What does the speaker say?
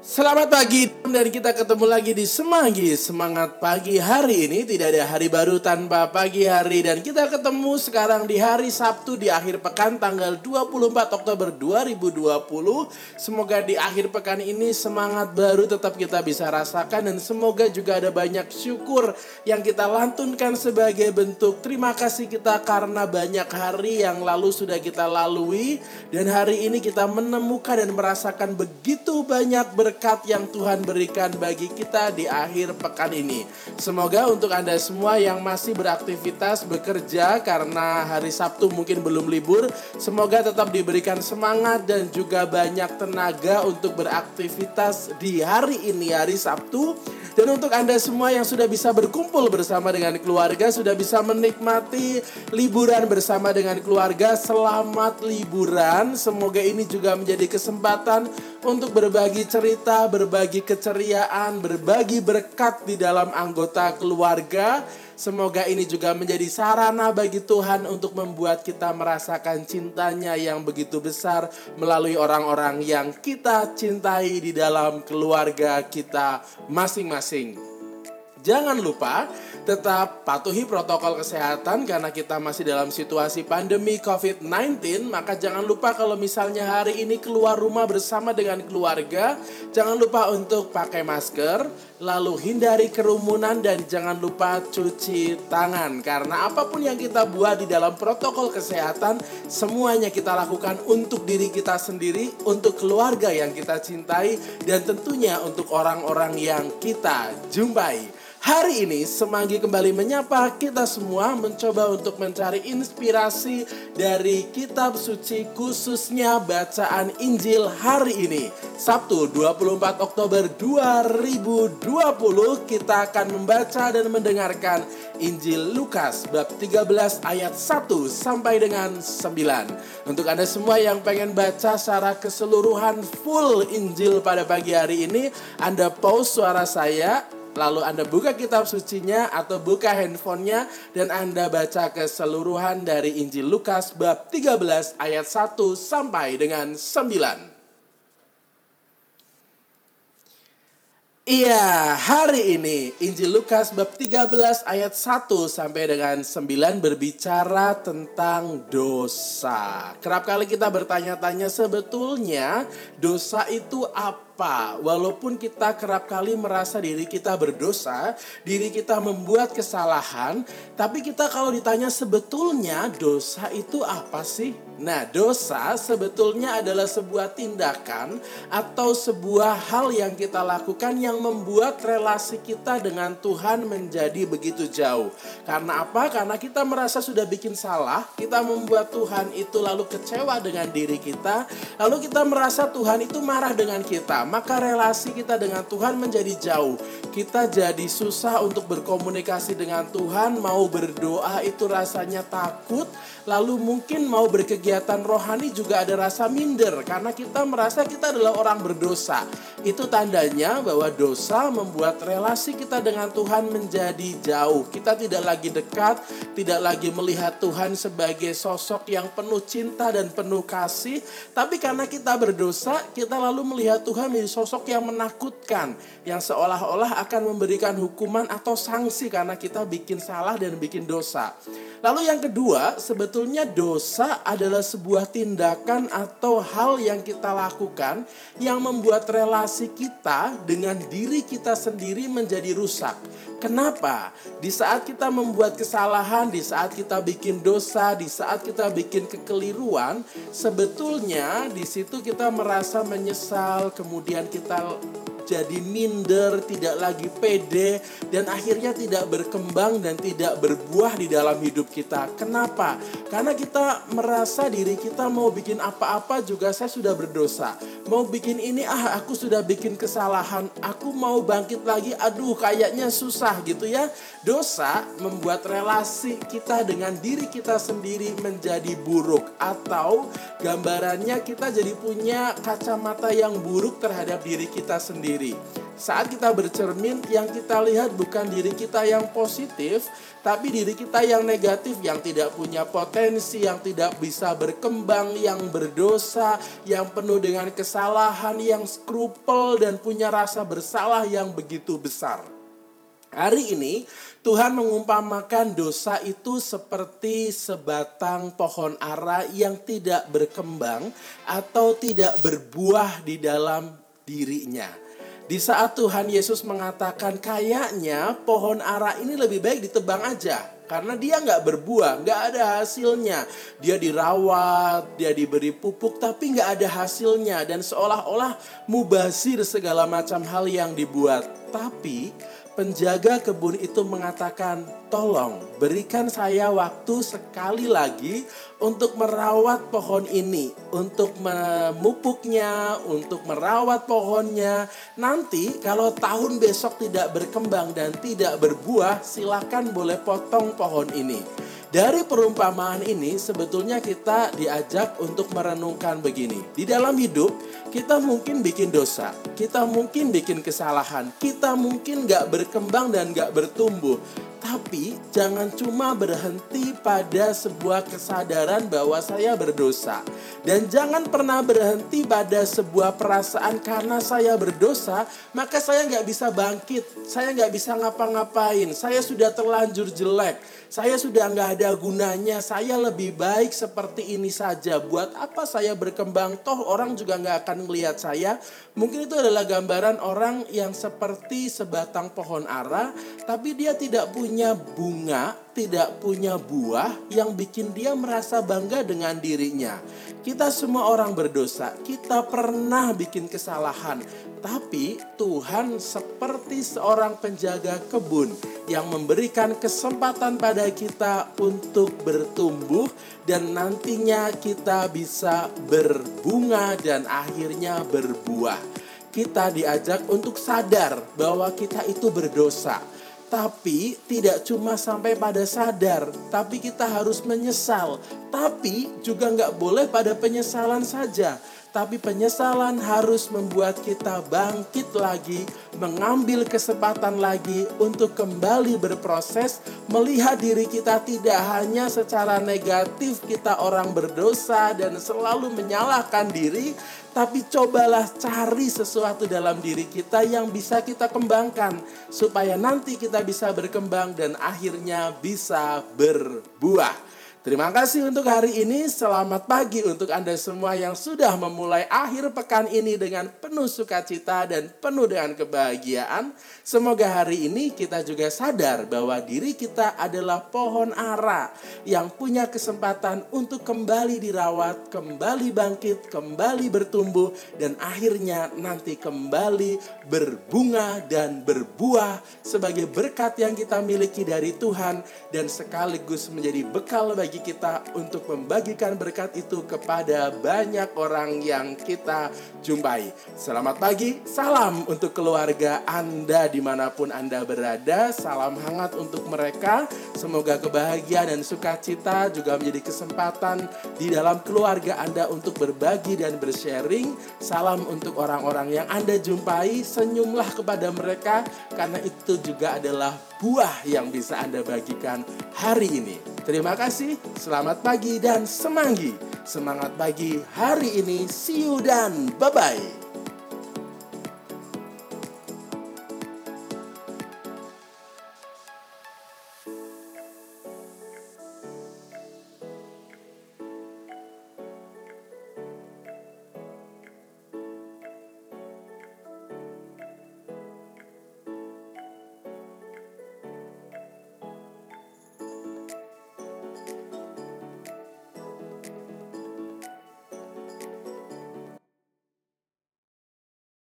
Selamat pagi dan kita ketemu lagi di Semanggi Semangat pagi hari ini tidak ada hari baru tanpa pagi hari. Dan kita ketemu sekarang di hari Sabtu di akhir pekan tanggal 24 Oktober 2020 Semoga di akhir pekan ini semangat baru tetap kita bisa rasakan Dan semoga juga ada banyak syukur yang kita lantunkan sebagai bentuk terima kasih kita Karena banyak hari yang lalu sudah kita lalui. Dan hari ini kita menemukan dan merasakan begitu banyak ber berkat yang Tuhan berikan bagi kita di akhir pekan ini. Semoga untuk Anda semua yang masih beraktivitas bekerja karena hari Sabtu mungkin belum libur, semoga tetap diberikan semangat dan juga banyak tenaga untuk beraktivitas di hari ini hari Sabtu. Dan untuk Anda semua yang sudah bisa berkumpul bersama dengan keluarga, sudah bisa menikmati liburan bersama dengan keluarga, selamat liburan. Semoga ini juga menjadi kesempatan untuk berbagi cerita, berbagi keceriaan, berbagi berkat di dalam anggota keluarga. Semoga ini juga menjadi sarana bagi Tuhan untuk membuat kita merasakan cintanya yang begitu besar melalui orang-orang yang kita cintai di dalam keluarga kita masing-masing. Jangan lupa tetap patuhi protokol kesehatan karena kita masih dalam situasi pandemi COVID-19. Maka jangan lupa kalau misalnya hari ini keluar rumah bersama dengan keluarga, jangan lupa untuk pakai masker, lalu hindari kerumunan dan jangan lupa cuci tangan. Karena apa pun yang kita buat di dalam protokol kesehatan, semuanya kita lakukan untuk diri kita sendiri, untuk keluarga yang kita cintai, dan tentunya untuk orang-orang yang kita jumpai. Hari ini Semanggi kembali menyapa kita semua mencoba untuk mencari inspirasi dari kitab suci khususnya bacaan Injil hari ini. Sabtu 24 Oktober 2020 kita akan membaca dan mendengarkan Injil Lukas bab 13 ayat 1 sampai dengan 9. Untuk Anda semua yang pengen baca secara keseluruhan full Injil pada pagi hari ini, Anda pause suara saya Lalu Anda buka kitab sucinya atau buka handphonenya dan Anda baca keseluruhan dari Injil Lukas bab 13 ayat 1 sampai dengan 9. Iya, hari ini Injil Lukas bab 13 ayat 1 sampai dengan 9 berbicara tentang dosa. Kerap kali kita bertanya-tanya sebetulnya dosa itu apa? Apa? Walaupun kita kerap kali merasa diri kita berdosa, diri kita membuat kesalahan, tapi kita kalau ditanya sebetulnya dosa itu apa sih? Nah, dosa sebetulnya adalah sebuah tindakan atau sebuah hal yang kita lakukan yang membuat relasi kita dengan Tuhan menjadi begitu jauh. Karena apa? Karena kita merasa sudah bikin salah, kita membuat Tuhan itu lalu kecewa dengan diri kita, lalu kita merasa Tuhan itu marah dengan kita maka relasi kita dengan Tuhan menjadi jauh. Kita jadi susah untuk berkomunikasi dengan Tuhan, mau berdoa itu rasanya takut, lalu mungkin mau berkegiatan rohani juga ada rasa minder karena kita merasa kita adalah orang berdosa. Itu tandanya bahwa dosa membuat relasi kita dengan Tuhan menjadi jauh. Kita tidak lagi dekat, tidak lagi melihat Tuhan sebagai sosok yang penuh cinta dan penuh kasih, tapi karena kita berdosa, kita lalu melihat Tuhan menjadi sosok yang menakutkan, yang seolah-olah akan memberikan hukuman atau sanksi karena kita bikin salah dan bikin dosa. Lalu yang kedua, sebetulnya dosa adalah sebuah tindakan atau hal yang kita lakukan yang membuat relasi kita dengan diri kita sendiri menjadi rusak. Kenapa? Di saat kita membuat kesalahan, di saat kita bikin dosa, di saat kita bikin kekeliruan, sebetulnya di situ kita merasa menyesal, kemudian kita jadi minder, tidak lagi pede, dan akhirnya tidak berkembang dan tidak berbuah di dalam hidup kita. Kenapa? Karena kita merasa diri kita mau bikin apa-apa juga saya sudah berdosa. Mau bikin ini, ah aku sudah bikin kesalahan, aku mau bangkit lagi, aduh kayaknya susah gitu ya. Dosa membuat relasi kita dengan diri kita sendiri menjadi buruk atau gambarannya kita jadi punya kacamata yang buruk terhadap diri kita sendiri. Saat kita bercermin, yang kita lihat bukan diri kita yang positif, tapi diri kita yang negatif, yang tidak punya potensi, yang tidak bisa berkembang, yang berdosa, yang penuh dengan kesalahan, yang skrupel, dan punya rasa bersalah yang begitu besar. Hari ini Tuhan mengumpamakan dosa itu seperti sebatang pohon ara yang tidak berkembang atau tidak berbuah di dalam dirinya. Di saat Tuhan Yesus mengatakan kayaknya pohon ara ini lebih baik ditebang aja karena dia nggak berbuah, nggak ada hasilnya. Dia dirawat, dia diberi pupuk, tapi nggak ada hasilnya dan seolah-olah mubazir segala macam hal yang dibuat. Tapi penjaga kebun itu mengatakan, "Tolong berikan saya waktu sekali lagi untuk merawat pohon ini, untuk memupuknya, untuk merawat pohonnya. Nanti kalau tahun besok tidak berkembang dan tidak berbuah, silakan boleh potong pohon ini." Dari perumpamaan ini sebetulnya kita diajak untuk merenungkan begini. Di dalam hidup kita mungkin bikin dosa, kita mungkin bikin kesalahan, kita mungkin gak berkembang dan gak bertumbuh. Tapi jangan cuma berhenti pada sebuah kesadaran bahwa saya berdosa. Dan jangan pernah berhenti pada sebuah perasaan karena saya berdosa, maka saya nggak bisa bangkit, saya nggak bisa ngapa-ngapain, saya sudah terlanjur jelek, saya sudah nggak ada gunanya, saya lebih baik seperti ini saja. Buat apa saya berkembang? Toh orang juga nggak akan melihat saya. Mungkin itu adalah gambaran orang yang seperti sebatang pohon ara, tapi dia tidak punya punya bunga, tidak punya buah yang bikin dia merasa bangga dengan dirinya. Kita semua orang berdosa, kita pernah bikin kesalahan, tapi Tuhan seperti seorang penjaga kebun yang memberikan kesempatan pada kita untuk bertumbuh dan nantinya kita bisa berbunga dan akhirnya berbuah. Kita diajak untuk sadar bahwa kita itu berdosa tapi tidak cuma sampai pada sadar, tapi kita harus menyesal. Tapi juga nggak boleh pada penyesalan saja, tapi penyesalan harus membuat kita bangkit lagi, mengambil kesempatan lagi untuk kembali berproses, melihat diri kita tidak hanya secara negatif kita orang berdosa dan selalu menyalahkan diri, tapi cobalah cari sesuatu dalam diri kita yang bisa kita kembangkan supaya nanti kita bisa berkembang dan akhirnya bisa berbuah. Terima kasih untuk hari ini. Selamat pagi untuk Anda semua yang sudah memulai akhir pekan ini dengan penuh sukacita dan penuh dengan kebahagiaan. Semoga hari ini kita juga sadar bahwa diri kita adalah pohon ara yang punya kesempatan untuk kembali dirawat, kembali bangkit, kembali bertumbuh, dan akhirnya nanti kembali berbunga dan berbuah sebagai berkat yang kita miliki dari Tuhan dan sekaligus menjadi bekal bagi bagi kita untuk membagikan berkat itu kepada banyak orang yang kita jumpai. Selamat pagi, salam untuk keluarga Anda di mana pun Anda berada. Salam hangat untuk mereka. Semoga kebahagiaan dan sukacita juga menjadi kesempatan di dalam keluarga Anda untuk berbagi dan bersharing. Salam untuk orang-orang yang Anda jumpai. Senyumlah kepada mereka karena itu juga adalah buah yang bisa Anda bagikan hari ini. Terima kasih, selamat pagi dan semanggi. Semangat pagi hari ini, see you dan bye-bye.